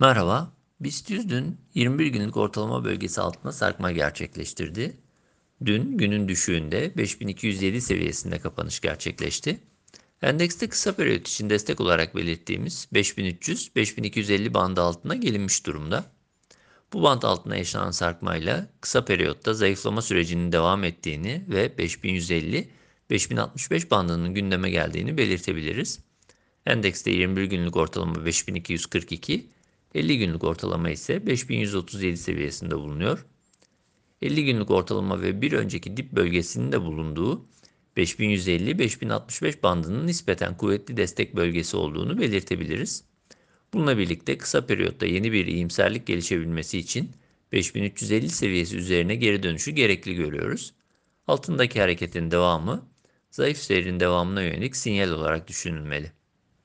Merhaba, BIST 100 dün 21 günlük ortalama bölgesi altında sarkma gerçekleştirdi. Dün günün düşüğünde 5207 seviyesinde kapanış gerçekleşti. Endekste kısa periyot için destek olarak belirttiğimiz 5300-5250 bandı altına gelinmiş durumda. Bu band altına yaşanan sarkmayla kısa periyotta zayıflama sürecinin devam ettiğini ve 5150-5065 bandının gündeme geldiğini belirtebiliriz. Endekste 21 günlük ortalama 5242, 50 günlük ortalama ise 5137 seviyesinde bulunuyor. 50 günlük ortalama ve bir önceki dip bölgesinin de bulunduğu 5150-5065 bandının nispeten kuvvetli destek bölgesi olduğunu belirtebiliriz. Bununla birlikte kısa periyotta yeni bir iyimserlik gelişebilmesi için 5350 seviyesi üzerine geri dönüşü gerekli görüyoruz. Altındaki hareketin devamı zayıf seyrin devamına yönelik sinyal olarak düşünülmeli.